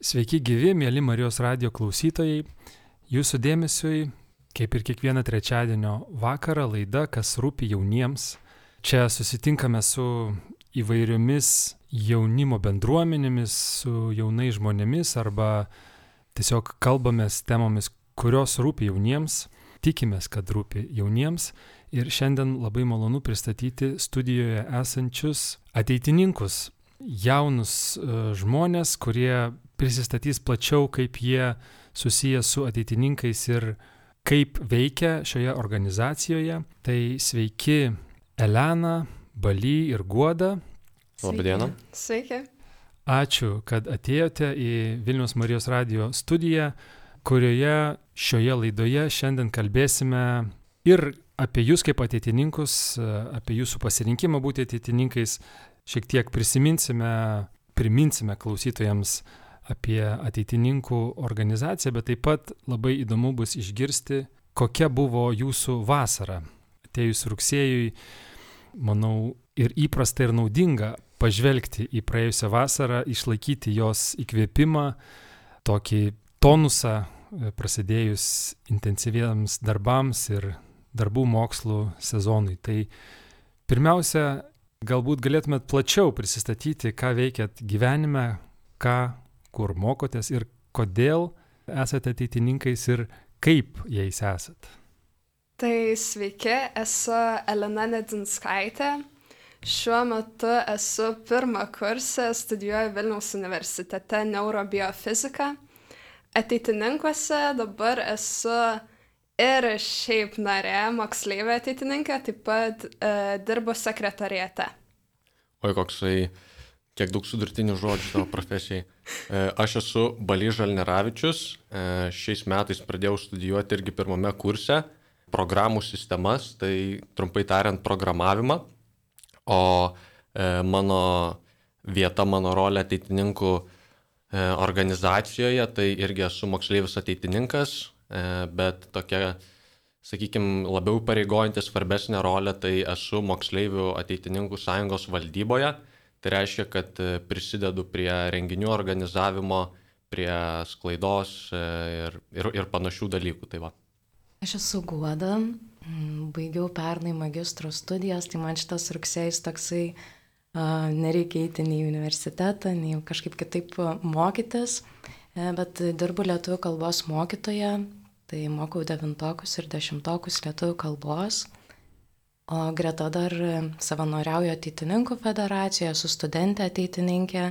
Sveiki gyvi, mėly Marijos radio klausytojai. Jūsų dėmesiui, kaip ir kiekvieną trečiadienio vakarą, laida, kas rūpi jauniems. Čia susitinkame su įvairiomis jaunimo bendruomenėmis, su jaunais žmonėmis arba tiesiog kalbamės temomis, kurios rūpi jauniems. Tikimės, kad rūpi jauniems. Ir šiandien labai malonu pristatyti studijoje esančius ateitininkus, jaunus e, žmonės, kurie prisistatys plačiau, kaip jie susiję su ateitininkais ir kaip veikia šioje organizacijoje. Tai sveiki Elena, Baly ir Guoda. Labadiena. Sveiki. Ačiū, kad atėjote į Vilnius Marijos radio studiją, kurioje šioje laidoje šiandien kalbėsime ir apie jūs kaip ateitininkus, apie jūsų pasirinkimą būti ateitininkais, šiek tiek prisiminsime, priminsime klausytojams apie ateitininkų organizaciją, bet taip pat labai įdomu bus išgirsti, kokia buvo jūsų vasara. Atėjus rugsėjui, manau, ir įprasta ir naudinga pažvelgti į praėjusią vasarą, išlaikyti jos įkvėpimą, tokį tonusą e, prasidėjus intensyviems darbams ir darbų mokslų sezonui. Tai pirmiausia, galbūt galėtumėt plačiau prisistatyti, ką veikėt gyvenime, ką kur mokotės ir kodėl esate ateitininkais ir kaip jais esat. Tai sveiki, esu Elena Nedinskaitė. Šiuo metu esu pirmą kursą, studijuoju Vilniaus universitete neurobiofiziką. Ateitininkuose dabar esu ir šiaip narė, moksleivė ateitininkė, taip pat e, dirbu sekretariete. Oi, koksai kiek daug sudurtinių žodžių tavo profesijai. E, aš esu Baly Žalneravičius, e, šiais metais pradėjau studijuoti irgi pirmame kurse programų sistemas, tai trumpai tariant programavimą, o e, mano vieta, mano rolė ateitininkų organizacijoje, tai irgi esu moksleivis ateitininkas, bet tokia, sakykime, labiau pareigojantis svarbesnė rolė, tai esu moksleivių ateitininkų sąjungos valdyboje Tai reiškia, kad e, prisidedu prie renginių organizavimo, prie sklaidos e, ir, ir, ir panašių dalykų. Tai va. Aš esu Guoda, baigiau pernai magistro studijas, tai man šitas rugsėjais toksai uh, nereikia eiti nei į universitetą, nei kažkaip kitaip mokytis, bet dirbu lietuvių kalbos mokytoje, tai mokau devintokus ir dešimtokus lietuvių kalbos. O greta dar savanoriauju ateitininkų federacijoje, su studentė ateitininkė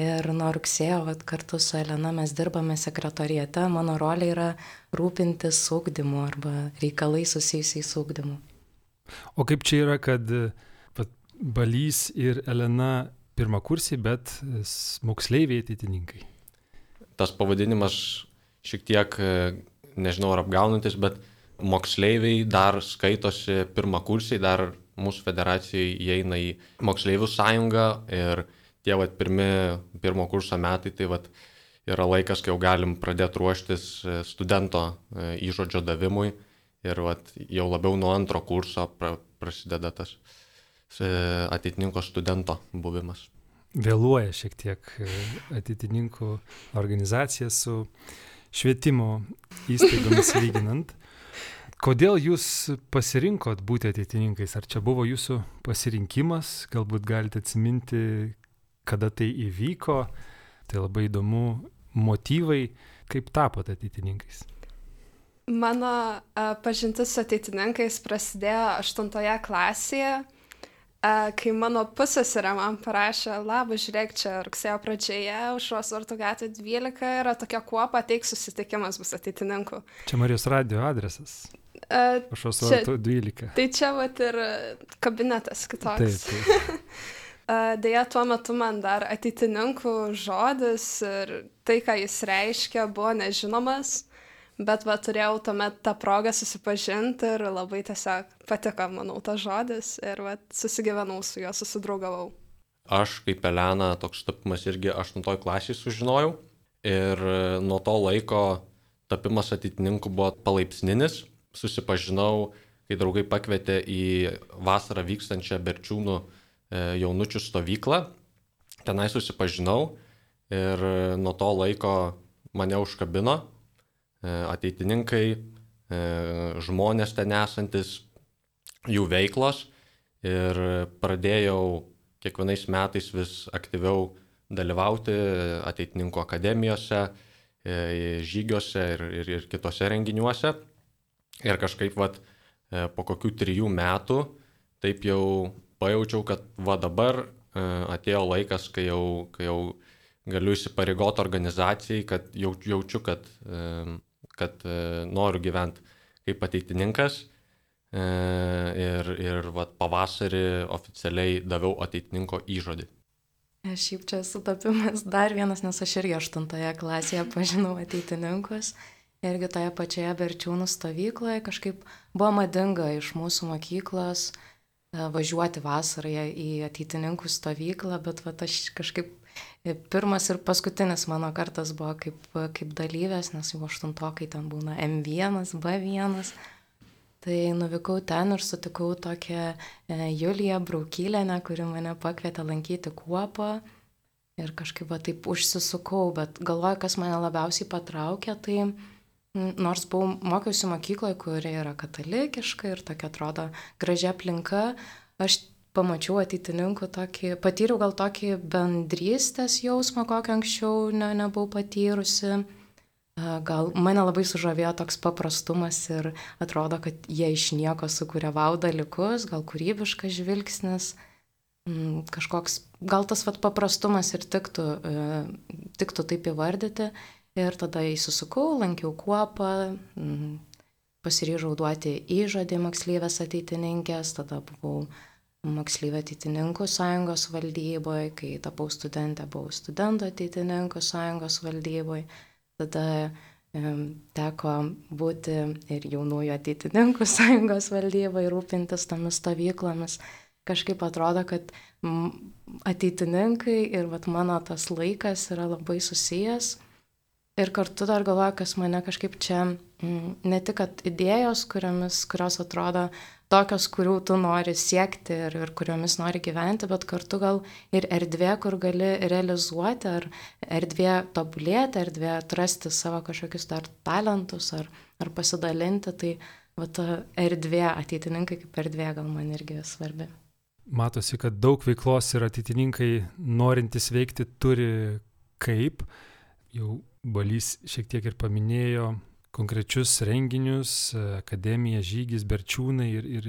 ir nuo rugsėjo vat, kartu su Elena mes dirbame sekretorijate. Mano rolė yra rūpintis ūkdymu arba reikalai susijusiais su ūkdymu. O kaip čia yra, kad vat, Balys ir Elena pirmą kursį, bet moksleiviai ateitininkai? Tas pavadinimas šiek tiek, nežinau ar apgaunantis, bet moksleiviai dar skaitosi pirmakursiai, dar mūsų federacijai įeina į moksleivių sąjungą ir tie vat, pirmi, pirmo kurso metai, tai vat, yra laikas, kai jau galim pradėti ruoštis e, studento e, įžodžio davimui ir vat, jau labiau nuo antro kurso pra, prasideda tas e, ateitininko studento buvimas. Vėluoja šiek tiek ateitininkų organizacija su švietimo įstaigomis lyginant. Kodėl jūs pasirinkot būti ateitininkais? Ar čia buvo jūsų pasirinkimas? Galbūt galite atsiminti, kada tai įvyko. Tai labai įdomu motyvai, kaip tapote ateitininkais. Mano uh, pažintis su ateitininkais prasidėjo 8 klasėje, uh, kai mano pusėsirė man parašė, labas, žiūrėk, čia rugsėjo pradžioje, užuos vartų gatvė 12 yra tokia kuopa, ateik susitikimas bus ateitininkų. Čia Marijos radio adresas. Aš esu 12. Tai čia vat ir kabinetas kitoks. Taip, taip. Deja, tuo metu man dar ateitininkų žodis ir tai, ką jis reiškia, buvo nežinomas, bet va turėjau tuomet tą progą susipažinti ir labai tiesiog patiko, manau, tas žodis ir va susigyvenau su juo, susidraugavau. Aš kaip Elena toks tapimas irgi 8 klasėje sužinojau ir nuo to laiko tapimas ateitininku buvo palaipsninis susipažinau, kai draugai pakvietė į vasarą vykstančią Berčiūnų e, jaunučių stovyklą. Tenai susipažinau ir nuo to laiko mane užkabino ateitininkai, žmonės ten esantis, jų veiklos ir pradėjau kiekvienais metais vis aktyviau dalyvauti ateitininkų akademijose, žygiuose ir, ir, ir kitose renginiuose. Ir kažkaip vat, po kokių trijų metų taip jau pajaučiau, kad va dabar e, atėjo laikas, kai jau, kai jau galiu įsipareigoti organizacijai, kad jaučiu, kad, e, kad e, noriu gyventi kaip ateitininkas. Ir, ir vat, pavasarį oficialiai daviau ateitininko įžodį. Šiaip čia sutapimas dar vienas, nes aš irgi aštuntoje klasėje pažinau ateitininkus. Irgi toje pačioje Berčiūnų stovykloje kažkaip buvo madinga iš mūsų mokyklos E, važiuoti vasarą į ateitininkų stovyklą, bet va, aš kažkaip e, pirmas ir paskutinis mano kartas buvo kaip, kaip dalyvės, nes jau aštuntokai ten būna M1, B1. Tai nuvykau ten ir sutikau tokią e, Juliją Braukylėnę, kuri mane pakvietė lankyti kuopą. Ir kažkaip va taip užsisukau, bet galvoju, kas mane labiausiai patraukė, tai Nors buvau, mokiausi mokykloje, kuri yra katalikiška ir tokia atrodo gražia aplinka, aš pamačiau ateitininkų tokį, patyriau gal tokį bendrystės jausmą, kokį anksčiau ne, nebuvau patyrusi. Gal mane labai sužavėjo toks paprastumas ir atrodo, kad jie iš nieko sukuria vau dalykus, gal kūrybiškas žvilgsnis, kažkoks, gal tas vat paprastumas ir tiktų, e, tiktų taip įvardyti. Ir tada įsisukau, lankiau kuopą, pasiryžau duoti įžodį mokslyvės ateitininkės, tada buvau mokslyvė ateitininkų sąjungos valdyboje, kai tapau studentė, buvau studentų ateitininkų sąjungos valdyboje, tada teko būti ir jaunųjų ateitininkų sąjungos valdyboje, rūpintis tomis stovyklomis. Kažkaip atrodo, kad ateitininkai ir vat, mano tas laikas yra labai susijęs Ir kartu dar galvoju, kas mane kažkaip čia, mm, ne tik idėjos, kuriomis, kurios atrodo tokios, kurių tu nori siekti ir, ir kuriomis nori gyventi, bet kartu gal ir erdvė, kur gali realizuoti, ar erdvė tobulėti, erdvė atrasti savo kažkokius dar talentus, ar, ar pasidalinti, tai va ta erdvė, ateitininkai kaip erdvė gal man irgi svarbi. Matosi, kad daug veiklos ir ateitininkai norintys veikti turi kaip. Jau Balys šiek tiek ir paminėjo konkrečius renginius, akademija, žygis, berčiūnai ir, ir,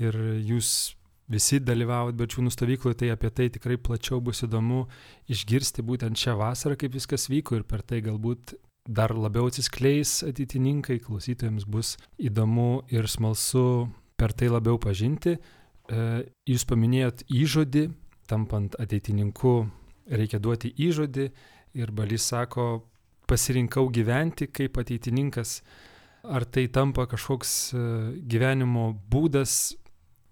ir jūs visi dalyvaujat berčiūnų stovykloje, tai apie tai tikrai plačiau bus įdomu išgirsti būtent šią vasarą, kaip viskas vyko ir per tai galbūt dar labiau atsiskleis ateitininkai, klausytojams bus įdomu ir smalsu per tai labiau pažinti. E, jūs paminėjot įžodį, tampant ateitininku reikia duoti įžodį ir Balys sako, pasirinkau gyventi kaip ateitininkas, ar tai tampa kažkoks e, gyvenimo būdas,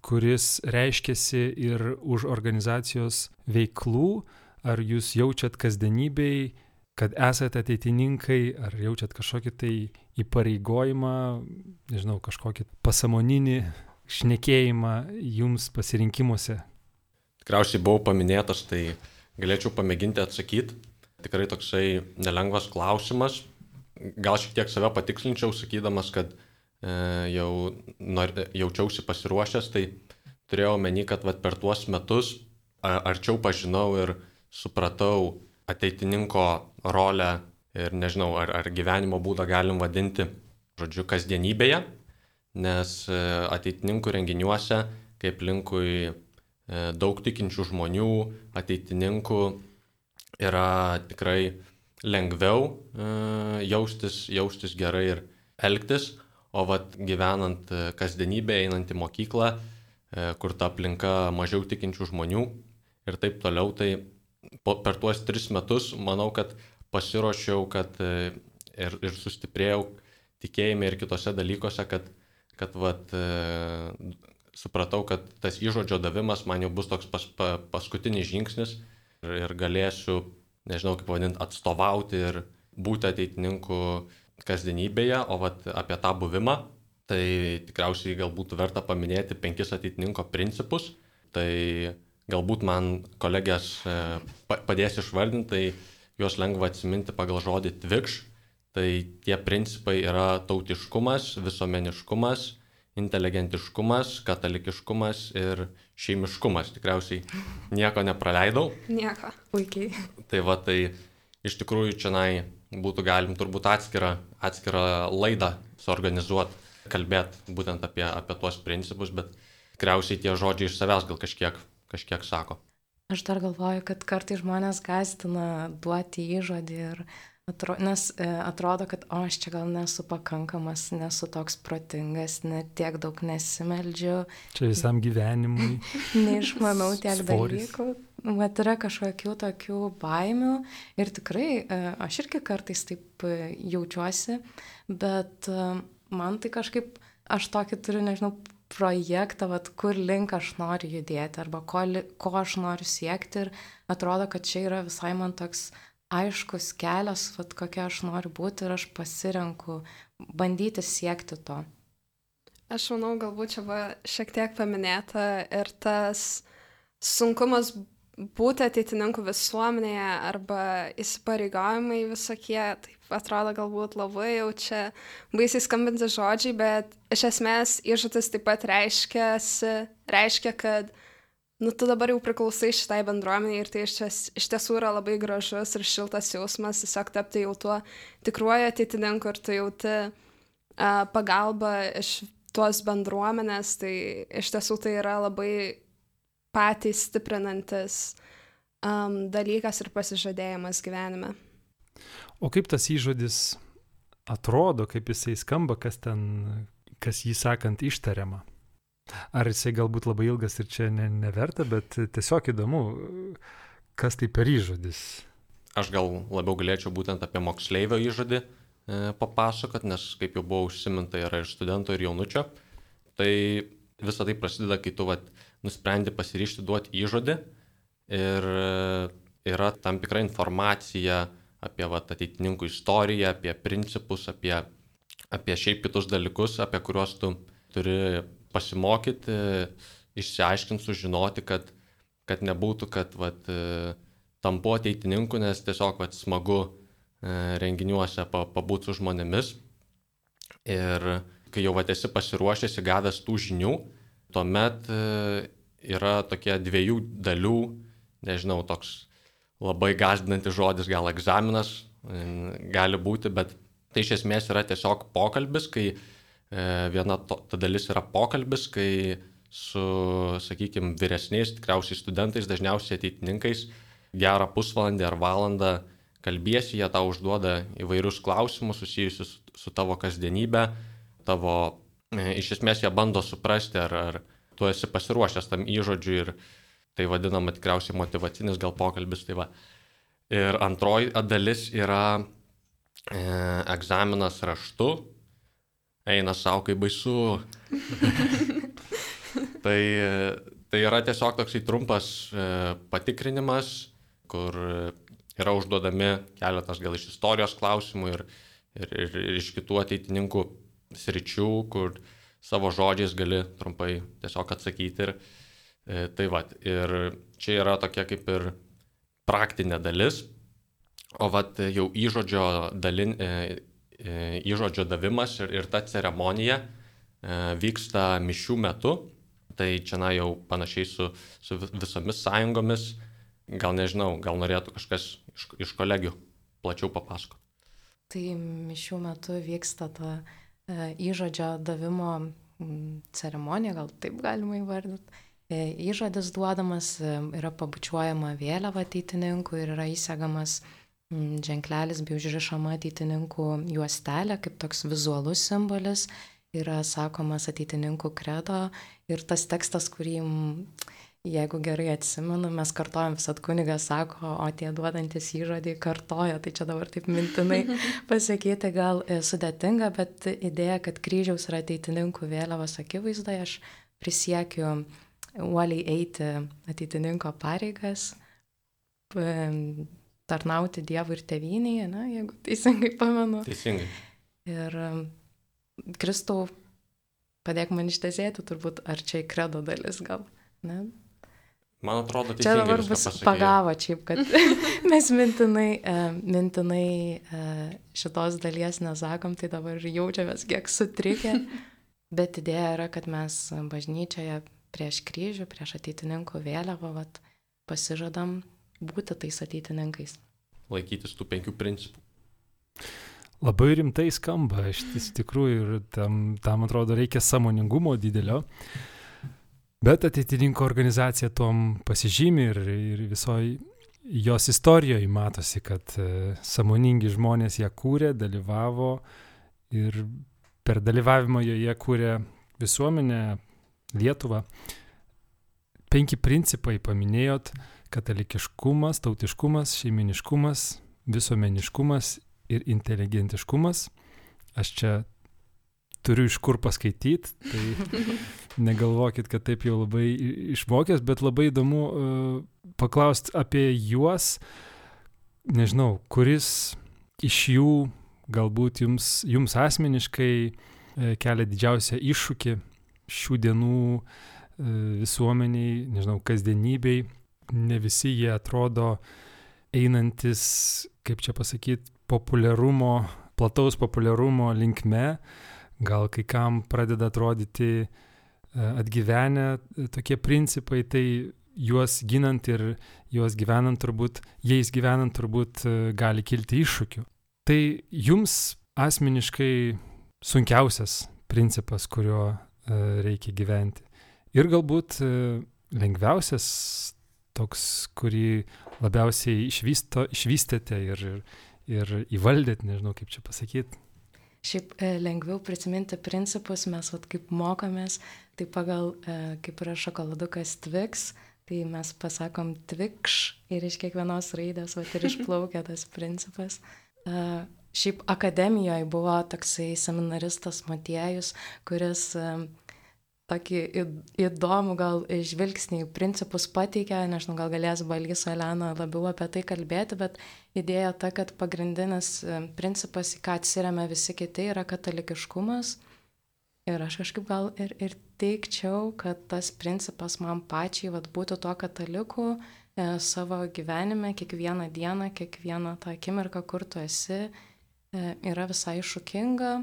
kuris reiškiasi ir už organizacijos veiklų, ar jūs jaučiat kasdienybei, kad esate ateitininkai, ar jaučiat kažkokį tai įpareigojimą, nežinau, kažkokį pasamoninį šnekėjimą jums pasirinkimuose? Tikriausiai buvau paminėtas, tai galėčiau pamėginti atsakyti tikrai toksai nelengvas klausimas. Gal šiek tiek save patikslinčiau, sakydamas, kad e, jau nor, jaučiausi pasiruošęs, tai turėjau meni, kad vat, per tuos metus arčiau pažinau ir supratau ateitininko rolę ir nežinau, ar, ar gyvenimo būdą galim vadinti, žodžiu, kasdienybėje, nes e, ateitininkų renginiuose, kaip linkui e, daug tikinčių žmonių, ateitininkų yra tikrai lengviau e, jaustis, jaustis gerai ir elgtis, o vat gyvenant e, kasdienybėje, einant į mokyklą, e, kur ta aplinka mažiau tikinčių žmonių ir taip toliau, tai po, per tuos tris metus manau, kad pasiruošiau, kad ir, ir sustiprėjau tikėjime ir kitose dalykuose, kad, kad vat, supratau, kad tas įžodžio davimas man jau bus toks pas, pa, paskutinis žingsnis ir, ir galėsiu, nežinau kaip vadinti, atstovauti ir būti ateitininku kasdienybėje, o vat, apie tą buvimą, tai tikriausiai galbūt verta paminėti penkis ateitininko principus. Tai galbūt man kolegės e, padės išvardinti, tai juos lengva atsiminti pagal žodį tvikš. Tai tie principai yra tautiškumas, visuomeniškumas, inteligentiškumas, katalikiškumas ir šeimiškumas. Tikriausiai nieko nepraleidau. Nieko. Puikiai. Tai va, tai iš tikrųjų čia būtų galim turbūt atskirą, atskirą laidą suorganizuoti, kalbėti būtent apie, apie tuos principus, bet tikriausiai tie žodžiai iš savęs gal kažkiek, kažkiek sako. Aš dar galvoju, kad kartai žmonės gazdina duoti įžodį ir Atro, nes e, atrodo, kad o aš čia gal nesu pakankamas, nesu toks protingas, net tiek daug nesimeldžiu. Čia visam gyvenimui. Neišmanau tiek dalykų. Vat yra kažkokių tokių baimių ir tikrai e, aš irgi kartais taip e, jaučiuosi, bet e, man tai kažkaip, aš tokį turiu, nežinau, projektą, vat, kur link aš noriu judėti arba ko, ko aš noriu siekti ir atrodo, kad čia yra visai man toks aiškus kelias, vat, kokia aš noriu būti ir aš pasirenku bandyti siekti to. Aš manau, galbūt čia buvo šiek tiek paminėta ir tas sunkumas būti ateitininku visuomenėje arba įsipareigojimai visokie, taip atrodo galbūt labai jau čia baisiai skambinti žodžiai, bet iš esmės įžūtis taip pat reiškia, reiškia kad nu tu dabar jau priklausai šitai bendruomeniai ir tai iš, iš tiesų yra labai gražus ir šiltas jausmas tiesiog tapti jau tuo tikruoju ateitininku ir tu jauti uh, pagalbą iš tuos bendruomenės, tai iš tiesų tai yra labai patys stiprinantis um, dalykas ir pasižadėjimas gyvenime. O kaip tas įžodis atrodo, kaip jisai skamba, kas ten, kas jį sakant ištariama? Ar jisai galbūt labai ilgas ir čia ne, neverta, bet tiesiog įdomu, kas tai per įžodis. Aš gal labiau galėčiau būtent apie moksleivio įžodį e, papasakot, nes kaip jau buvo užsiminta yra ir studento, ir jaunučio. Tai visą tai prasideda, kai tu vat, nusprendi pasiryšti duoti įžodį ir e, yra tam tikra informacija apie vat, ateitininkų istoriją, apie principus, apie, apie šiaip kitus dalykus, apie kuriuos tu turi pasimokyti, išsiaiškinti, sužinoti, kad, kad nebūtų, kad vat, tampu ateitininku, nes tiesiog vat, smagu e, renginiuose pabūti su žmonėmis. Ir kai jau vat, esi pasiruošęs įgavęs tų žinių, tuomet e, yra tokie dviejų dalių, nežinau, toks labai gazdinantis žodis, gal egzaminas gali būti, bet tai iš esmės yra tiesiog pokalbis, kai viena to, ta dalis yra pokalbis, kai su, sakykime, vyresniais, tikriausiai studentais, dažniausiai ateitininkais, gerą pusvalandį ar valandą kalbėsi, jie tau užduoda įvairius klausimus susijusius su, su tavo kasdienybė, tavo, e, iš esmės jie bando suprasti, ar, ar tu esi pasiruošęs tam įžodžiui ir tai vadinama tikriausiai motivacinis gal pokalbis. Tai va. ir antroji dalis yra e, egzaminas raštu, eina savo kaip baisu. tai, tai yra tiesiog toksai trumpas e, patikrinimas, kur yra užduodami keletas gal iš istorijos klausimų ir, ir, ir, ir iš kitų ateitininkų sričių, kur savo žodžiais gali trumpai tiesiog atsakyti. Ir, e, tai va, ir čia yra tokia kaip ir praktinė dalis, o vat jau įžodžio dalin, E, įžodžio davimas ir, ir ta ceremonija e, vyksta mišių metu. Tai čia na jau panašiai su, su visomis sąjungomis. Gal nežinau, gal norėtų kažkas iš, iš kolegių plačiau papasakoti. Tai mišių metu vyksta ta e, įžodžio davimo ceremonija, gal taip galima įvardinti. E, įžodis duodamas, e, yra pabučiuojama vėliava ateitininkų ir yra įsegamas e, ženklelis bei užrišama ateitininkų juostelė kaip toks vizualus simbolis yra sakomas ateitininkų kredo ir tas tekstas, kurį, jeigu gerai atsimenu, mes kartojam visat kunigas sako, o tie duodantis įžodį kartoja, tai čia dabar taip mintinai pasakyti gal e, sudėtinga, bet idėja, kad kryžiaus yra ateitininkų vėliavos akivaizdoje, aš prisiekiu uoliai eiti ateitininko pareigas tarnauti Dievui ir tėvynėje, na, jeigu teisingai pamenu. Teisingai. Ir um, Kristau, padėk man ištesėti turbūt, ar čia į kredo dalis gal, ne? Man atrodo, tai čia dabar bus pagavo šiaip, kad mes mintinai, uh, mintinai uh, šitos dalies nesakom, tai dabar jaučiamės kiek sutrikę. Bet idėja yra, kad mes bažnyčioje prieš kryžių, prieš ateitininkų vėliavą vat, pasižadam būti tais ateitininkais. Laikytis tų penkių principų. Labai rimtai skamba, iš, iš tikrųjų, ir tam, tam atrodo reikia samoningumo didelio. Bet ateitininko organizacija tom pasižymi ir, ir visoji jos istorijoje matosi, kad e, samoningi žmonės ją kūrė, dalyvavo ir per dalyvavimą joje kūrė visuomenę, Lietuvą. Penki principai paminėjot - katalikiškumas, tautiškumas, šeiminiškumas, visuomeniškumas ir inteligentiškumas. Aš čia turiu iš kur paskaityti, tai negalvokit, kad taip jau labai išmokęs, bet labai įdomu uh, paklausti apie juos, nežinau, kuris iš jų galbūt jums, jums asmeniškai uh, kelia didžiausią iššūkį šių dienų uh, visuomeniai, nežinau, kasdienybei. Ne visi jie atrodo einantis, kaip čia pasakyti, populiarumo, plataus populiarumo linkme. Gal kai kam pradeda atrodyti e, atgyvenę e, tokie principai, tai juos ginant ir juos gyvenant turbūt, jais gyvenant turbūt e, gali kilti iššūkių. Tai jums asmeniškai sunkiausias principas, kuriuo reikia gyventi. Ir galbūt lengviausias toks, kurį labiausiai išvysto, išvystėte ir, ir, ir įvaldėt, nežinau kaip čia pasakyti. Šiaip e, lengviau prisiminti principus, mes vat, kaip mokomės, tai pagal, e, kaip yra šokoladukas Twix, tai mes pasakom Twix ir iš kiekvienos raidės vat, ir išplaukia tas principas. E, šiaip akademijoje buvo toksai seminaristas Matiejus, kuris tokį įdomų gal žvilgsnį į principus pateikia, nežinau, gal galės Balgis Elena labiau apie tai kalbėti, bet idėja ta, kad pagrindinis e, principas, į ką atsiriame visi kiti, yra katalikiškumas. Ir aš kažkaip gal ir, ir teikčiau, kad tas principas man pačiai vat, būtų to kataliku e, savo gyvenime, kiekvieną dieną, kiekvieną tą akimirką, kur tu esi, e, yra visai šukinga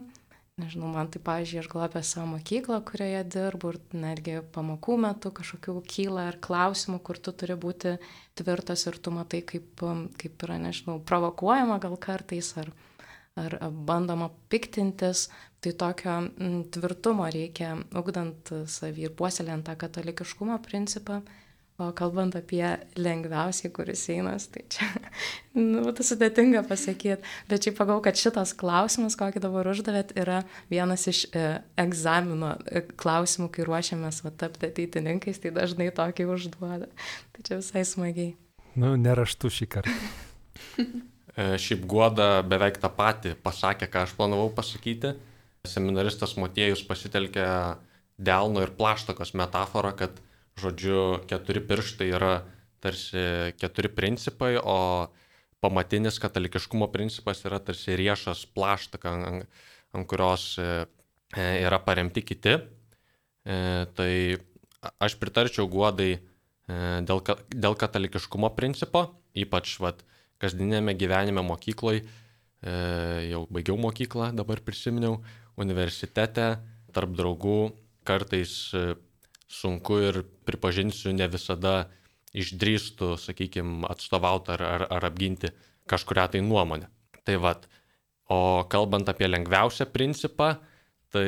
nežinau, man tai, pavyzdžiui, aš galvoju apie savo mokyklą, kurioje dirbu ir netgi pamokų metu kažkokių kyla ir klausimų, kur tu turi būti tvirtas ir tu matai, kaip, kaip yra, nežinau, provokuojama gal kartais ar, ar bandoma piktintis, tai tokio m, tvirtumo reikia, ugdant savį ir puoselėjant tą katalikiškumo principą. O kalbant apie lengviausiai, kuris einas, tai čia nu, būtų sudėtinga pasakyti. Bet šiaip pagalvoju, kad šitas klausimas, kokį dabar uždavėt, yra vienas iš e, egzamino e, klausimų, kai ruošiamės va, tapti ateitininkais, tai dažnai tokį užduoda. Tai čia visai smagiai. Nu, neraštu šį kartą. e, šiaip guoda beveik tą patį pasakė, ką aš planavau pasakyti. Seminaristas Motiejus pasitelkė delno ir plaštakos metaforą, kad žodžiu, keturi pirštai yra tarsi keturi principai, o pamatinis katalikiškumo principas yra tarsi riešas plaštaka, ant, ant kurios e, e, yra paremti kiti. E, tai aš pritarčiau guodai dėl, dėl katalikiškumo principo, ypač vat, kasdienėme gyvenime mokykloje, jau baigiau mokyklą, dabar prisiminiau, universitete, tarp draugų kartais sunku ir pripažinsiu, ne visada išdrįstų, sakykime, atstovauti ar, ar, ar apginti kažkuria tai nuomonę. Tai vad, o kalbant apie lengviausią principą, tai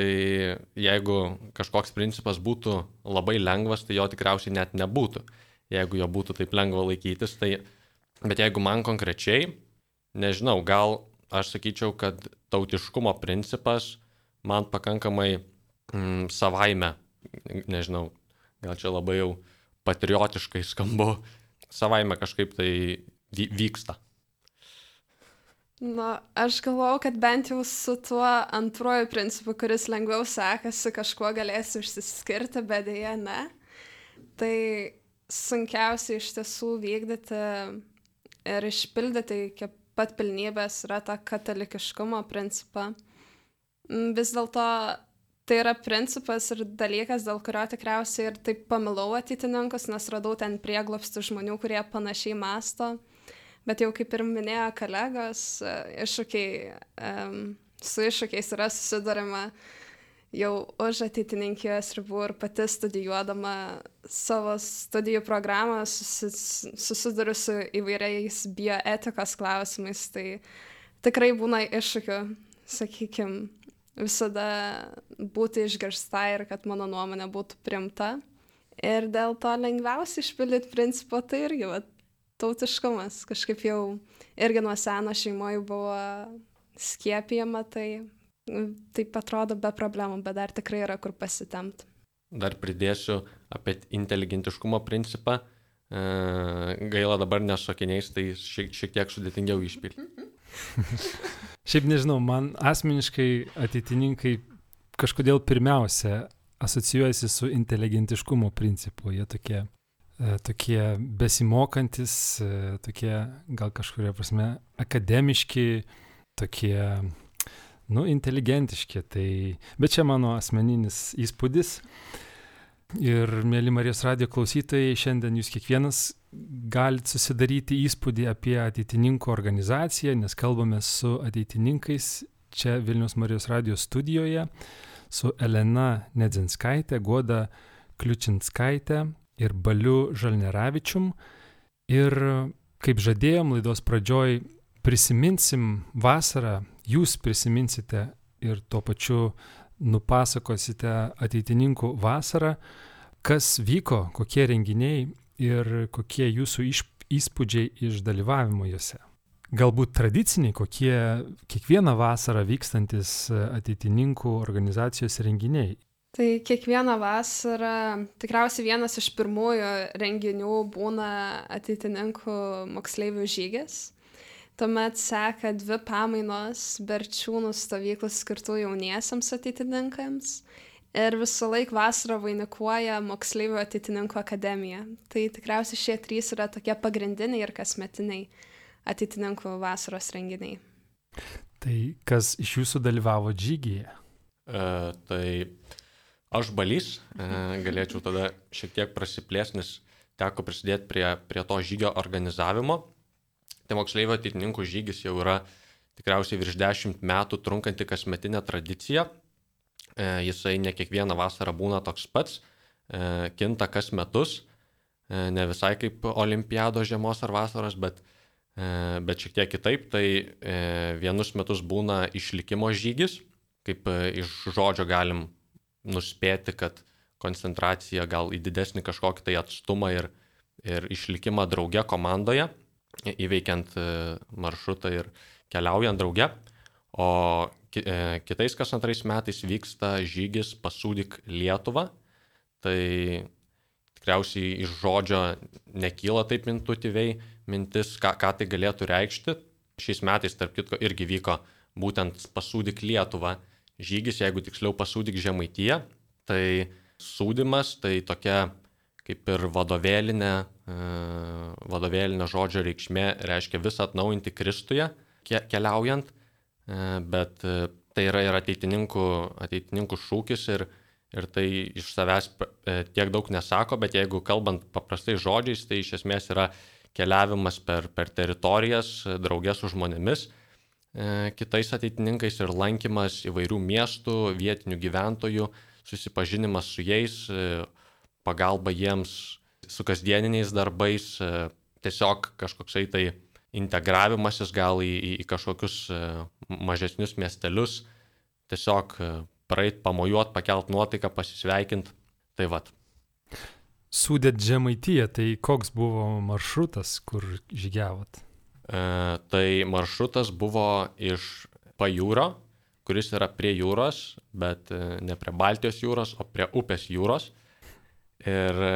jeigu kažkoks principas būtų labai lengvas, tai jo tikriausiai net nebūtų. Jeigu jo būtų taip lengva laikytis, tai... Bet jeigu man konkrečiai, nežinau, gal aš sakyčiau, kad tautiškumo principas man pakankamai mm, savaime nežinau, gal čia labai jau patriotiškai skambu, savaime kažkaip tai vyksta. Na, aš galvau, kad bent jau su tuo antruoju principu, kuris lengviau sekasi, kažkuo galėsiu išsiskirti, bet dėja ne. Tai sunkiausia iš tiesų vykdyti ir išpildyti iki pat pilnybės yra tą katalikiškumo principą. Vis dėlto tai yra principas ir dalykas, dėl kurio tikriausiai ir taip pamilau ateitininkus, nes radau ten prieglopsti žmonių, kurie panašiai masto. Bet jau kaip ir minėjo kolegos, iššūkiai, um, su iššūkiais yra susidurima jau už ateitininkijos ribų ir pati studijuodama savo studijų programą susiduriu su įvairiais bioetikos klausimais. Tai tikrai būna iššūkių, sakykime, visada būti išgirsta ir kad mano nuomonė būtų primta. Ir dėl to lengviausia išpildyti principą tai irgi va, tautiškumas. Kažkaip jau irgi nuo seno šeimoje buvo skiepijama, tai taip atrodo be problemų, bet dar tikrai yra kur pasitemti. Dar pridėsiu apie inteligentiškumo principą. Gaila dabar nesokiniais, tai šiek, šiek tiek sudėtingiau išpildyti. Šiaip nežinau, man asmeniškai ateitininkai kažkodėl pirmiausia asocijuojasi su inteligentiškumo principu. Jie tokie, e, tokie besimokantis, e, tokie gal kažkuria prasme akademiški, tokie, nu, inteligentiški. Tai, bet čia mano asmeninis įspūdis. Ir, mėly Marijos radio klausytojai, šiandien jūs kiekvienas galit susidaryti įspūdį apie ateitininkų organizaciją, nes kalbame su ateitininkais čia Vilnius Marijos radijos studijoje, su Elena Nedzinskaitė, Goda Kliučinskaitė ir Baliu Žalneravičium. Ir kaip žadėjom laidos pradžioj, prisiminsim vasarą, jūs prisiminsite ir tuo pačiu nupasakosite ateitininkų vasarą, kas vyko, kokie renginiai ir kokie jūsų įspūdžiai iš dalyvavimo juose. Galbūt tradiciniai, kokie kiekvieną vasarą vykstantis ateitininkų organizacijos renginiai. Tai kiekvieną vasarą tikriausiai vienas iš pirmųjų renginių būna ateitininkų moksleivių žygis. Tuomet seka dvi pamainos berčiūnų stovyklų skirtų jauniesiams ateitininkams ir visą laiką vasarą vainikuoja moksleivių ateitininkų akademija. Tai tikriausiai šie trys yra tokie pagrindiniai ir kasmetiniai ateitininkų vasaros renginiai. Tai kas iš jūsų dalyvavo žygyje? E, tai aš balys, e, galėčiau tada šiek tiek prasiplėsti, nes teko prisidėti prie, prie to žygio organizavimo. Tai moksleivių ateitininkų žygis jau yra tikriausiai virš dešimt metų trunkanti kasmetinė tradicija. E, jisai ne kiekvieną vasarą būna toks pats, e, kinta kas metus, e, ne visai kaip olimpiado žiemos ar vasaros, bet, bet šiek tiek kitaip, tai vienus metus būna išlikimo žygis, kaip iš žodžio galim nuspėti, kad koncentracija gal į didesnį kažkokį tai atstumą ir, ir išlikimą drauge komandoje, įveikiant maršrutą ir keliaujant drauge. O E, kitais kas antrais metais vyksta žygis pasūdyk Lietuvą. Tai tikriausiai iš žodžio nekyla taip intuityviai mintis, ką, ką tai galėtų reikšti. Šiais metais, tarp kitko, irgi vyko būtent pasūdyk Lietuvą žygis, jeigu tiksliau pasūdyk Žemaityje. Tai sūdimas, tai tokia kaip ir vadovėlinė, e, vadovėlinė žodžio reikšmė reiškia visą atnaujinti Kristuje keliaujant E, bet e, tai yra ir ateitininkų, ateitininkų šūkis ir, ir tai iš savęs tiek daug nesako, bet jeigu kalbant paprastai žodžiais, tai iš esmės yra keliavimas per, per teritorijas, draugės su žmonėmis, kitais ateitininkais ir lankymas įvairių miestų, vietinių gyventojų, susipažinimas su jais, pagalba jiems su kasdieniniais darbais, tiesiog kažkoksai tai integravimasis gal į, į, į kažkokius e, mažesnius miestelius, tiesiog e, praeit, pamojuot, pakelt nuotaiką, pasisveikint. Tai vad. Sudėt žemaityje, tai koks buvo maršrutas, kur žygiavot? E, tai maršrutas buvo iš pajūro, kuris yra prie jūros, bet e, ne prie Baltijos jūros, o prie upės jūros. Ir e,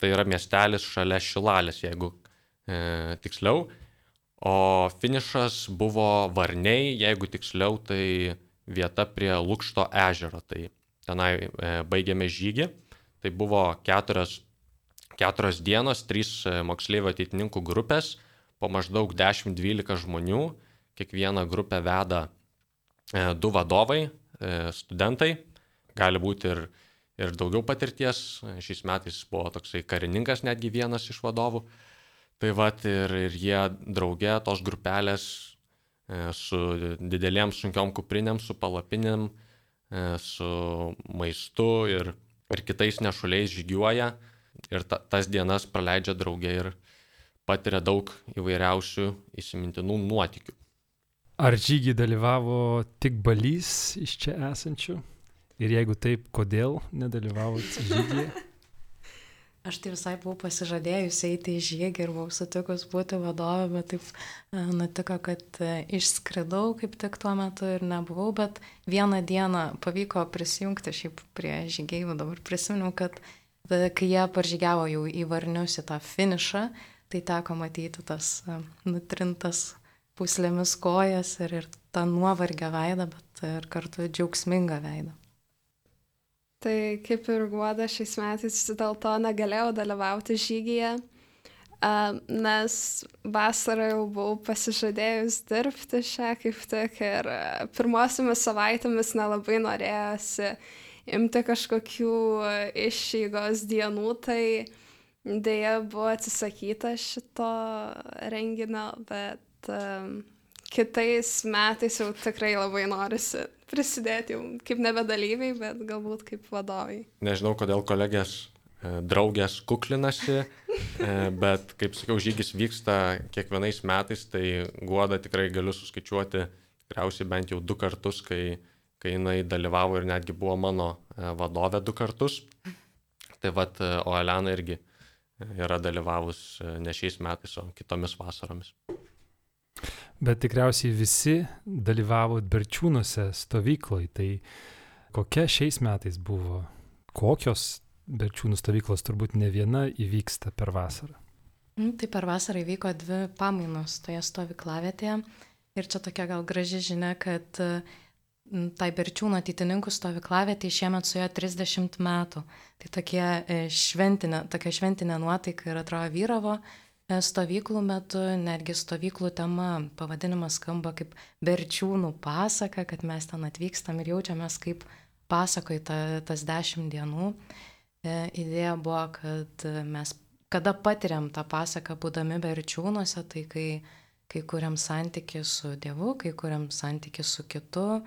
tai yra miestelis šalia Šilalės, jeigu e, tiksliau. O finišas buvo Varniai, jeigu tiksliau, tai vieta prie Lukšto ežero. Tai tenai e, baigėme žygį. Tai buvo keturios, keturios dienos, trys e, moksleivių ateitininkų grupės, po maždaug 10-12 žmonių. Kiekvieną grupę veda e, du vadovai, studentai. gali būti ir, ir daugiau patirties. Šiais metais buvo toksai karininkas netgi vienas iš vadovų. Tai vad ir, ir jie drauge tos grupelės e, su didelėm sunkiom kuprinėm, su palapinėm, e, su maistu ir, ir kitais nešuliais žygiuoja ir ta, tas dienas praleidžia drauge ir patiria daug įvairiausių įsimintinų nuotikių. Ar žygį dalyvavo tik balys iš čia esančių? Ir jeigu taip, kodėl nedalyvavot žygyje? Aš tai visai buvau pasižadėjusi eiti į žygį ir buvau sutikus būti vadovė, bet taip e, nutiko, kad e, išskridau kaip tik tuo metu ir nebuvau, bet vieną dieną pavyko prisijungti šiaip prie žygiai, dabar prisiminiau, kad e, kai jie paržygiavo jau į varnius į tą finišą, tai teko matyti tas nutrintas puslėmis kojas ir, ir tą nuovargę veidą, bet ir kartu džiaugsmingą veidą. Tai kaip ir guoda šiais metais dėl to negalėjau dalyvauti žygyje, nes vasarą jau buvau pasižadėjus dirbti šią kaip tik ir pirmosiomis savaitėmis nelabai norėjosi imti kažkokių išeigos dienų, tai dėja buvo atsisakyta šito renginio, bet um, kitais metais jau tikrai labai norisi prisidėti jau kaip nebedalyviai, bet galbūt kaip vadovai. Nežinau, kodėl kolegės e, draugės kuklinasi, e, bet kaip sakiau, žygis vyksta kiekvienais metais, tai guoda tikrai galiu suskaičiuoti tikriausiai bent jau du kartus, kai, kai jinai dalyvavo ir netgi buvo mano e, vadovė du kartus. Tai vad, o Elena irgi yra dalyvavus ne šiais metais, o kitomis vasaromis. Bet tikriausiai visi dalyvavot Berčiūnuose stovykloj. Tai kokia šiais metais buvo? Kokios Berčiūnų stovyklos turbūt ne viena įvyksta per vasarą? Mm, tai per vasarą įvyko dvi pamainos toje stovyklavietėje. Ir čia tokia gal graži žinia, kad tai Berčiūno ateitininkų stovyklavietė šiemet su jo 30 metų. Tai tokie e, šventinė, tokia šventinė nuotaika ir atrodo vyravo stovyklų metu, netgi stovyklų tema, pavadinimas skamba kaip Berčiūnų pasaka, kad mes ten atvykstam ir jaučiamės kaip pasakoj ta, tas dešimt dienų. E, idėja buvo, kad mes kada patiriam tą pasaką būdami Berčiūnuose, tai kai, kai kuriam santyki su Dievu, kai kuriam santyki su kitu,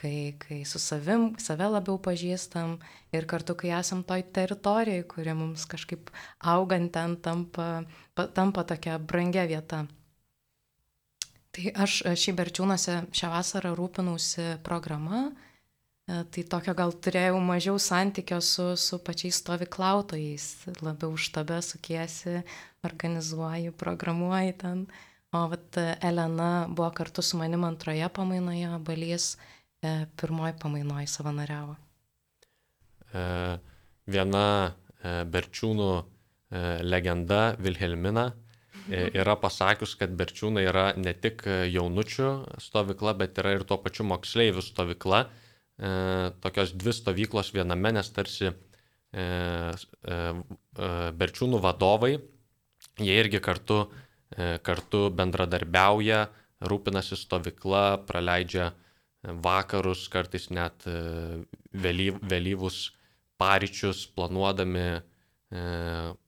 kai, kai su savim, save labiau pažįstam ir kartu, kai esam toj teritorijai, kuri mums kažkaip augant ten tampa, tampa tokia brangia vieta. Tai aš šį berčiūnuose šią vasarą rūpinausi programa, e, tai tokio gal turėjau mažiau santykio su, su pačiais stovyklautojais, labiau štabe sukiesi, organizuoji, programuoji ten. O vat Elena buvo kartu su manim antroje pamainoje, balys e, pirmoji pamainoji savanoriavo? E, viena e, Berčiūnų e, legenda Vilhelmina e, yra pasakius, kad Berčiūnai yra ne tik jaunučių stovykla, bet yra ir tuo pačiu moksleivių stovykla. E, tokios dvi stovyklos viename, nes tarsi e, e, Berčiūnų vadovai, jie irgi kartu, e, kartu bendradarbiauja, rūpinasi stovykla, praleidžia e, vakarus, kartais net e, vėlyv, vėlyvus paryčius planuodami, e,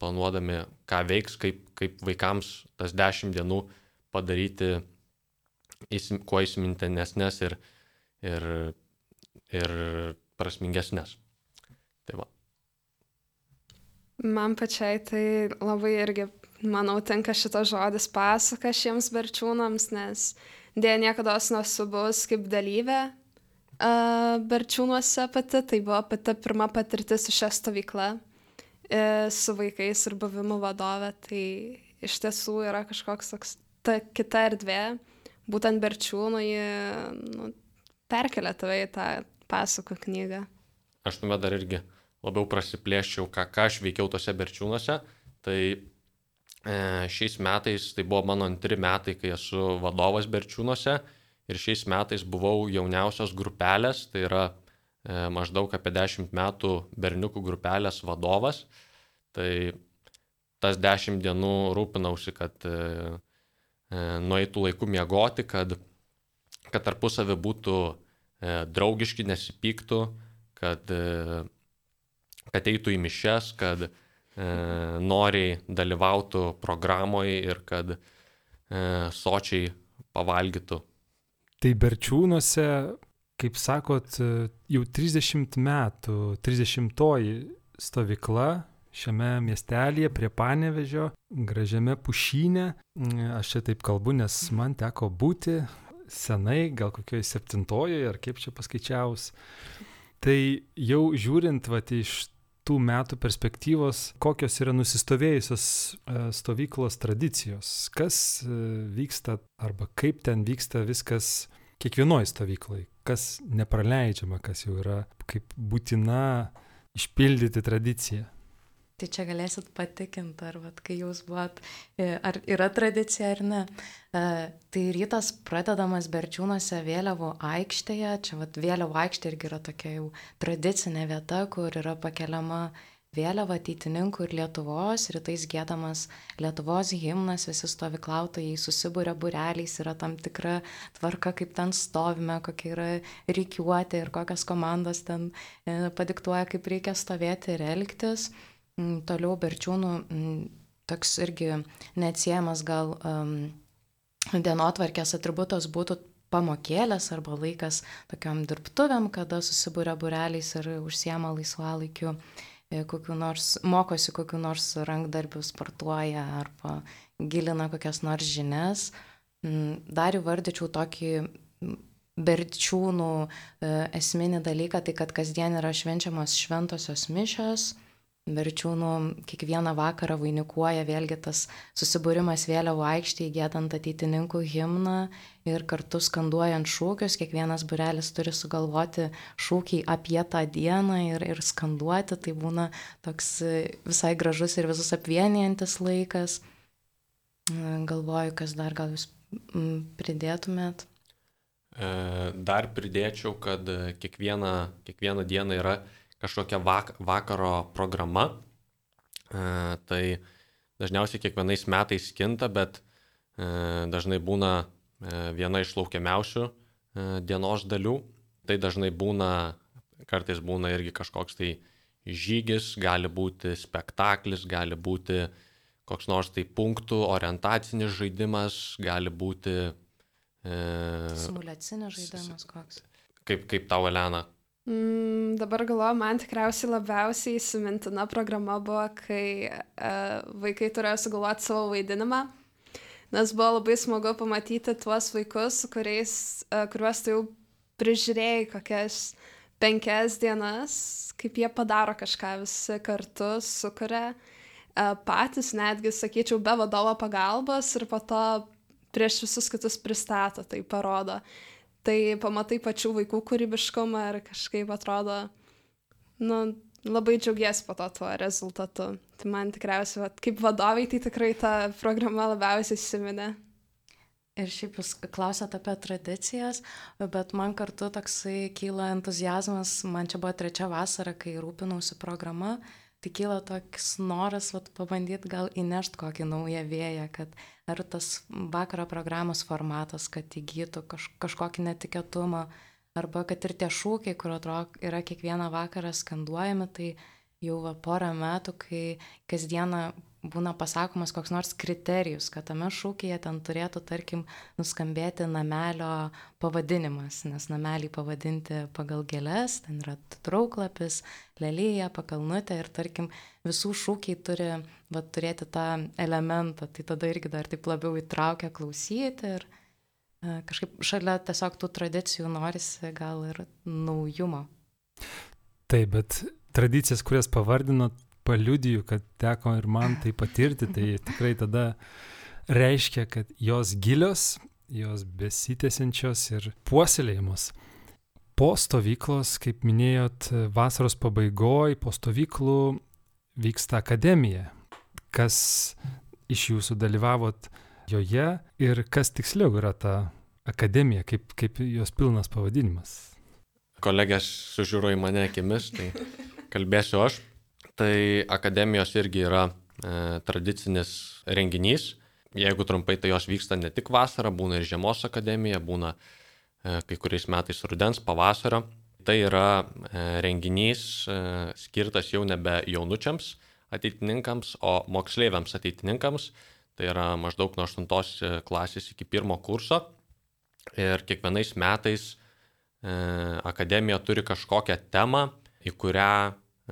planuodami, ką veiks, kaip, kaip vaikams tas dešimt dienų padaryti kuo įsimintinesnės ir, ir, ir prasmingesnės. Tai va. Man pačiai tai labai irgi, manau, tinka šitas žodis pasaka šiems berčiūnams, nes uh, Dėja, niekada nesu buvus kaip dalyvė Berčiūnuose pati, tai buvo pati pirma patirtis su šia stovykla, uh, su vaikais ir buvimu vadovė, tai iš tiesų yra kažkoks toks ta kita erdvė, būtent Berčiūnų jį nu, perkelia tave į tą pasako knygą. Aš tuomet dar irgi labiau prasiplėščiau, ką, ką aš veikiau tose Berčiūnuose, tai E, šiais metais tai buvo mano antri metai, kai esu vadovas Berčiūnuose ir šiais metais buvau jauniausios grupelės, tai yra e, maždaug apie 10 metų berniukų grupelės vadovas. Tai tas 10 dienų rūpinausi, kad e, nueitų laiku miegoti, kad, kad tarpusavį būtų draugiški, nesipyktų, kad, e, kad eitų į mišes, kad e, noriai dalyvautų programoje ir kad e, sočiai pavalgytų. Tai Berčiūnuose, kaip sakot, jau 30 metų, 30-oji stovykla šiame miestelėje prie Panevežio, gražiame pušynė. Aš čia taip kalbu, nes man teko būti senai, gal kokioje septintojoje, ar kaip čia paskaičiaus. Tai jau žiūrint vat, iš tų metų perspektyvos, kokios yra nusistovėjusios e, stovyklos tradicijos, kas e, vyksta arba kaip ten vyksta viskas kiekvienoje stovykloje, kas nepraleidžiama, kas jau yra kaip būtina išpildyti tradiciją. Tai čia galėsit patikinti, ar vat, kai jūs buvot, e, ar yra tradicija ar ne. E, tai rytas pradedamas Berčiūnuose vėliavų aikštėje, čia vat, vėliavų aikštė irgi yra tokia jau tradicinė vieta, kur yra pakeliama vėliava ateitininkų ir Lietuvos, rytais gėdamas Lietuvos himnas, visi stovyklautojai susibūrė bureliais, yra tam tikra tvarka, kaip ten stovime, kokia yra reikiuoti ir kokios komandos ten e, padiktuoja, kaip reikia stovėti ir elgtis. Toliau Berčiūnų toks irgi neatsiejamas gal um, dienotvarkės atributas būtų pamokėlės arba laikas tokiam dirbtuvėm, kada susibūrė bureliais ir užsiema laisvalaikiu, e, kokiu nors, mokosi kokiu nors rankdarbiu, sportuoja arba gilina kokias nors žinias. Dar įvardyčiau tokį berčiūnų e, esminį dalyką, tai kad kasdien yra švenčiamos šventosios mišios, Verčiūnų kiekvieną vakarą vainikuoja vėlgi tas susibūrimas vėliavų aikštėje, gėdant ateitininkų himną ir kartu skanduojant šūkius, kiekvienas burelis turi sugalvoti šūkį apie tą dieną ir, ir skanduoti, tai būna toks visai gražus ir visus apvienijantis laikas. Galvoju, kas dar gal jūs pridėtumėt. E, dar pridėčiau, kad kiekviena, kiekviena diena yra kažkokia vak vakaro programa. E, tai dažniausiai kiekvienais metais kinta, bet e, dažnai būna e, viena iš laukiamiausių e, dienos dalių. Tai dažnai būna, kartais būna irgi kažkoks tai žygis, gali būti spektaklis, gali būti koks nors tai punktų orientacinis žaidimas, gali būti... E, Simulacinis žaidimas koks. Kaip, kaip tau, Elena, Mm, dabar galvoju, man tikriausiai labiausiai įsimintina programa buvo, kai uh, vaikai turėjo sugalvoti savo vaidinimą, nes buvo labai smagu pamatyti tuos vaikus, kuriais, uh, kuriuos tu jau prižiūrėjai kokias penkias dienas, kaip jie padaro kažką visi kartu, sukuria uh, patys, netgi, sakyčiau, be vadovo pagalbos ir po to prieš visus kitus pristato, tai parodo. Uh, tai pamatai pačių vaikų kūrybiškumą ir kažkaip atrodo, nu, labai džiaugiesi po to tuo rezultatu. Tai man tikriausiai, vat, kaip vadoviai, tai tikrai ta programa labiausiai įsiminė. Ir šiaip jūs klausėte apie tradicijas, bet man kartu toksai kyla entuzijazmas, man čia buvo trečia vasara, kai rūpinausi programa, tai kyla toks noras vat, pabandyti gal įnešti kokį naują vėją, kad ar tas vakaro programos formatas, kad įgytų kaž, kažkokį netikėtumą, arba kad ir tie šūkiai, kur atrodo yra kiekvieną vakarą skanduojami, tai jau va, porą metų, kai kasdieną būna pasakomas koks nors kriterijus, kad tame šūkyje ten turėtų, tarkim, nuskambėti namelio pavadinimas, nes namelį pavadinti pagal gėlės, ten yra trauklapis, lelyje, pakalnutė ir, tarkim, visų šūkiai turi va, turėti tą elementą, tai tada irgi dar taip labiau įtraukia klausyti ir e, kažkaip šalia tiesiog tų tradicijų norisi gal ir naujumo. Taip, bet tradicijas, kurias pavardinot, paliudiju, kad teko ir man tai patirti, tai tikrai tada reiškia, kad jos gilios, jos besitėsiančios ir puoselėjamos. Po stovyklos, kaip minėjot, vasaros pabaigoje, po stovyklų vyksta akademija. Kas iš jūsų dalyvavot joje ir kas tiksliau yra ta akademija, kaip, kaip jos pilnas pavadinimas? Kolegės sužiūro į mane akimis, tai kalbėsiu aš. Tai akademijos irgi yra e, tradicinis renginys. Jeigu trumpai, tai jos vyksta ne tik vasarą, būna ir žiemos akademija, būna e, kai kuriais metais rudens, pavasario. Tai yra renginys skirtas jau nebe jaunučiams ateitininkams, o moksleiviams ateitininkams. Tai yra maždaug nuo 8 klasės iki 1 kurso. Ir kiekvienais metais akademija turi kažkokią temą, į kurią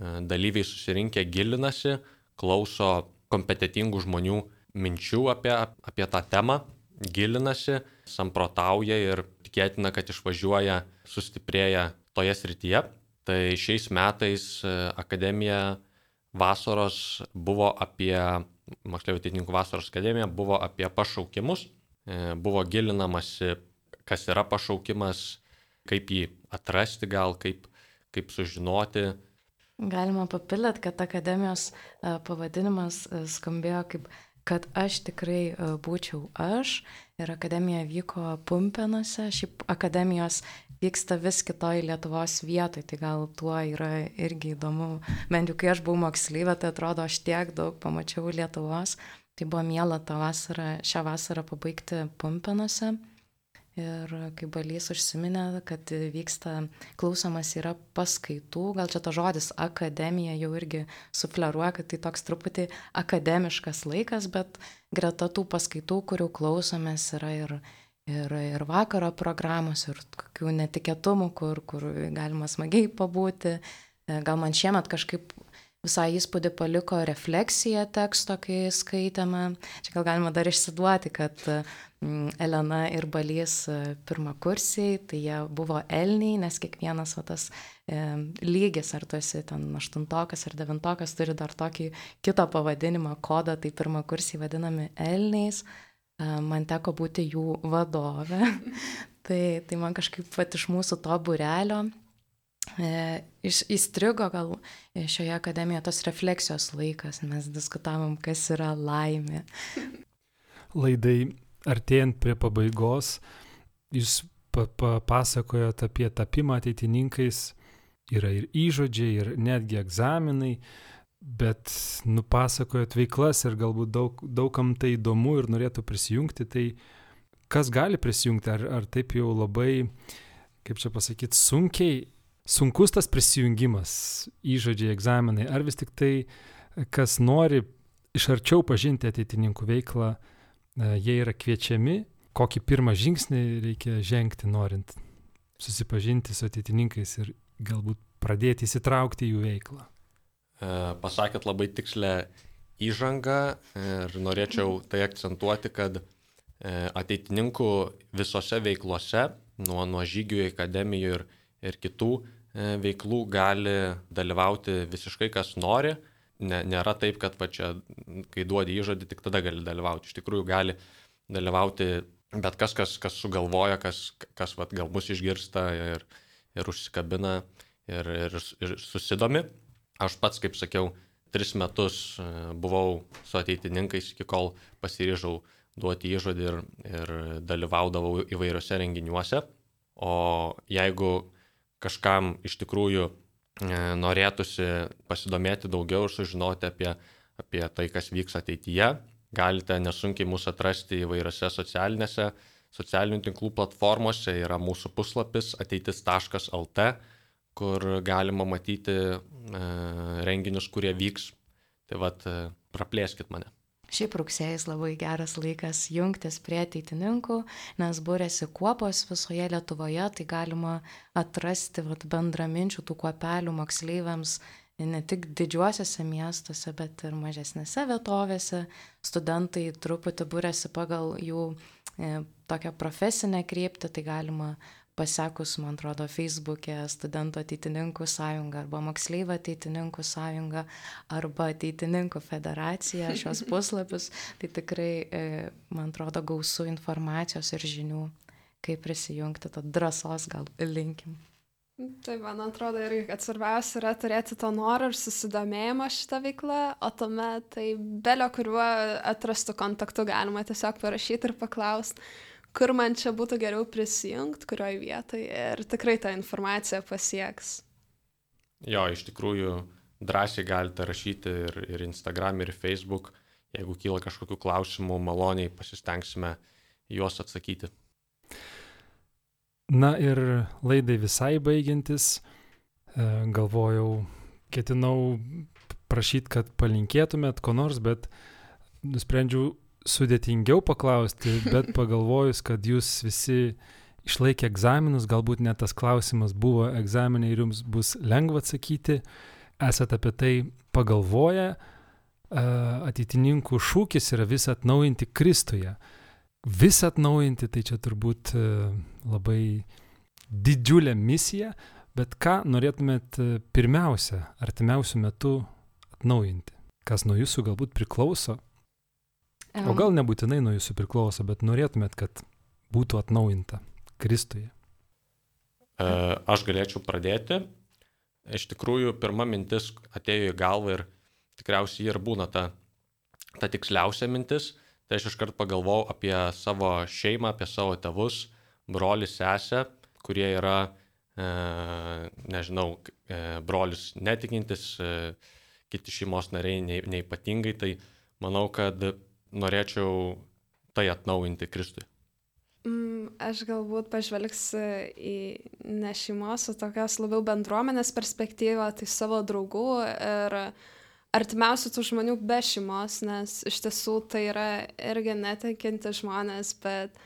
dalyviai susirinkę gilinasi, klauso kompetitingų žmonių minčių apie, apie tą temą, gilinasi, samprotauja ir tikėtina, kad išvažiuoja sustiprėję toje srityje. Tai šiais metais e, akademija vasaros buvo apie, moksleivių ateitininkų vasaros akademija buvo apie pašaukimus, e, buvo gilinamasi, kas yra pašaukimas, kaip jį atrasti gal, kaip, kaip sužinoti, Galima papildyti, kad akademijos e, pavadinimas e, skambėjo kaip kad aš tikrai e, būčiau aš ir akademija vyko Pumpenuose, šiaip akademijos vyksta vis kitoj Lietuvos vietoj, tai gal tuo yra irgi įdomu, bent jau kai aš buvau mokslyvė, tai atrodo, aš tiek daug pamačiau Lietuvos, tai buvo miela tą vasarą, šią vasarą pabaigti Pumpenuose. Ir kaip balys užsiminė, kad vyksta, klausomas yra paskaitų, gal čia ta žodis akademija jau irgi sufleruoja, kad tai toks truputį akademiškas laikas, bet greta tų paskaitų, kurių klausomės, yra ir, ir, ir vakaro programos, ir kokių netikėtumų, kur, kur galima smagiai pabūti. Gal man šiemet kažkaip visai įspūdį paliko refleksija teksto, kai skaitėme. Čia gal galima dar išsiduoti, kad Elena ir Balys e, pirmakursiai, tai jie buvo elniai, nes kiekvienas va, tas e, lygis, ar tu esi ten aštuntokas ar devintokas, turi dar tokį kitą pavadinimą, kodą, tai pirmakursiai vadinami elniais. E, man teko būti jų vadove. tai, tai man kažkaip pat iš mūsų to burelio e, įstrigo gal šioje akademijoje tos refleksijos laikas, mes diskutavom, kas yra laimė. Laidai artėjant prie pabaigos, jūs papasakojot apie tapimą ateitininkais, yra ir įžodžiai, ir netgi egzaminai, bet nupasakojot veiklas ir galbūt daug, daugam tai įdomu ir norėtų prisijungti, tai kas gali prisijungti, ar, ar taip jau labai, kaip čia pasakyti, sunkiai sunkus tas prisijungimas, įžodžiai, egzaminai, ar vis tik tai, kas nori iš arčiau pažinti ateitininkų veiklą, jie yra kviečiami, kokį pirmą žingsnį reikia žengti, norint susipažinti su ateitininkais ir galbūt pradėti įsitraukti į jų veiklą. E, pasakėt labai tikslę įžangą ir norėčiau tai akcentuoti, kad e, ateitininkų visose veiklose, nuo, nuo žygių į akademijų ir, ir kitų, E, veiklų gali dalyvauti visiškai kas nori. Ne, nėra taip, kad va čia, kai duodi įžodį, tik tada gali dalyvauti. Iš tikrųjų gali dalyvauti bet kas, kas, kas sugalvoja, kas, kas va, gal mus išgirsta ir, ir užsikabina ir, ir, ir susidomi. Aš pats, kaip sakiau, tris metus e, buvau su ateitininkais, iki kol pasiryžau duoti įžodį ir, ir dalyvaudavau įvairiose renginiuose. O jeigu kažkam iš tikrųjų norėtųsi pasidomėti daugiau ir sužinoti apie, apie tai, kas vyks ateityje, galite nesunkiai mūsų atrasti įvairiose socialinėse, socialinių tinklų platformose. Yra mūsų puslapis ateitis.lt, kur galima matyti e, renginius, kurie vyks. Tai vad, e, praplėskit mane. Šiaip rugsėjas labai geras laikas jungtis prie ateitininkų, nes būrėsi kuopos visoje Lietuvoje, tai galima atrasti vat, bendraminčių tų kuopelių moksleiviams ne tik didžiuosiuose miestuose, bet ir mažesnėse vietovėse. Studentai truputį būrėsi pagal jų e, tokią profesinę kryptį, tai galima pasekus, man atrodo, Facebook'e studentų ateitininkų sąjunga arba moksleivio ateitininkų sąjunga arba ateitininkų federacija šios puslapius, tai tikrai, e, man atrodo, gausų informacijos ir žinių, kaip prisijungti, tad drąsos gal linkim. Tai man atrodo irgi, kad svarbiausia yra turėti to noro ir susidomėjimo šitą veiklą, o tuomet tai belio kuriuo atrastų kontaktų galima tiesiog parašyti ir paklausti kur man čia būtų geriau prisijungti, kurioje vietoje ir tikrai ta informacija pasieks. Jo, iš tikrųjų drąsiai galite rašyti ir, ir Instagram, ir Facebook. Jeigu kyla kažkokių klausimų, maloniai pasistengsime juos atsakyti. Na ir laidai visai baigiantis, e, galvojau, ketinau prašyti, kad palinkėtumėt ko nors, bet nusprendžiau sudėtingiau paklausti, bet pagalvojus, kad jūs visi išlaikė egzaminus, galbūt net tas klausimas buvo egzaminai ir jums bus lengva atsakyti, esate apie tai pagalvoję, ateitininkų šūkis yra vis atnaujinti Kristuje visą atnaujinti, tai čia turbūt e, labai didžiulė misija, bet ką norėtumėt e, pirmiausia, artimiausių metų atnaujinti? Kas nuo jūsų galbūt priklauso? O gal nebūtinai nuo jūsų priklauso, bet norėtumėt, kad būtų atnaujinta Kristuje? E, aš galėčiau pradėti. Iš tikrųjų, pirma mintis atėjo į galvą ir tikriausiai ir būna ta, ta tiksliausia mintis tai aš iškart pagalvojau apie savo šeimą, apie savo tėvus, brolį, sesę, kurie yra, e, nežinau, e, brolis netikintis, e, kiti šeimos nariai ne, neipatingai, tai manau, kad norėčiau tai atnaujinti Kristui. Mm, aš galbūt pažvelgsiu į ne šeimos, o tokios labiau bendruomenės perspektyvą, tai savo draugų ir artimiausių tų žmonių be šeimos, nes iš tiesų tai yra irgi netikinti žmonės, bet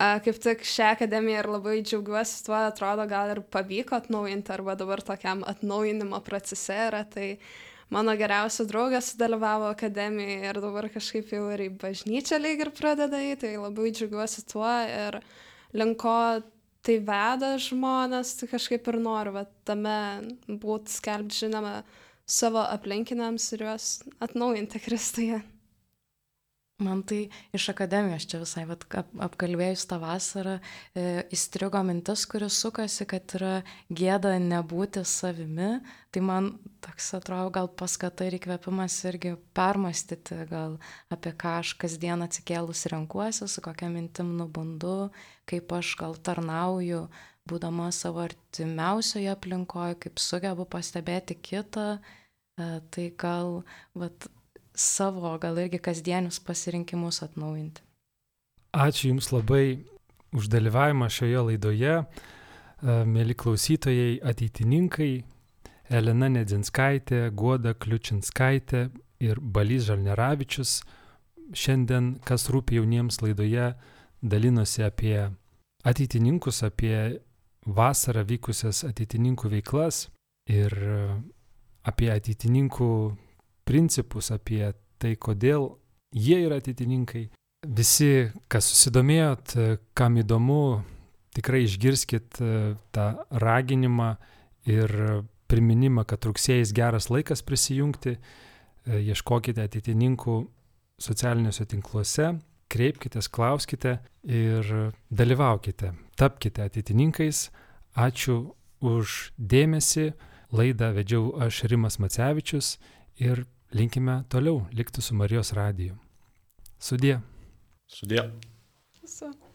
a, kaip tik šią akademiją ir labai džiaugiuosi tuo, atrodo, gal ir pavyko atnaujinti, arba dabar tokiam atnaujinimo procese yra, tai mano geriausia draugė sudalyvavo akademijoje ir dabar kažkaip jau ir į bažnyčią lyg ir pradeda į, tai labai džiaugiuosi tuo ir linko tai veda žmonės, tai kažkaip ir noriu, va, tame būti skelbti žinoma savo aplinkiniams ir juos atnaujinti Kristuje. Man tai iš akademijos čia visai vat, ap, apkalbėjus tą vasarą e, įstrigo mintis, kuris sukasi, kad yra gėda nebūti savimi. Tai man toks atrodo gal paskata ir įkvėpimas irgi permastyti gal apie ką aš kasdien atsikėlus renkuosi, su kokia mintim nubundu, kaip aš gal tarnauju, būdama savo artimiausioje aplinkoje, kaip sugebu pastebėti kitą, e, tai gal vat, savo, gal irgi kasdienius pasirinkimus atnaujinti. Ačiū Jums labai už dalyvavimą šioje laidoje. E, mėly klausytojai, ateitininkai, Elena Nedzinskaitė, Guoda Kliučinskaitė ir Balys Žalneravičius šiandien, kas rūpi jauniems laidoje, dalinosi apie ateitininkus, apie vasarą vykusias ateitininkų veiklas ir apie ateitininkų principus, apie tai, kodėl jie yra ateitininkai. Visi, kas susidomėjot, kam įdomu, tikrai išgirskit tą raginimą ir priminimą, kad rugsėjas geras laikas prisijungti, ieškokite ateitininkų socialiniuose tinkluose, kreipkitės, klauskite ir dalyvaukite, tapkite ateitininkais. Ačiū už dėmesį. Laidą vedžiau aš Rimas Macevičius ir linkime toliau likti su Marijos radiju. Sudie. Sudie. Su.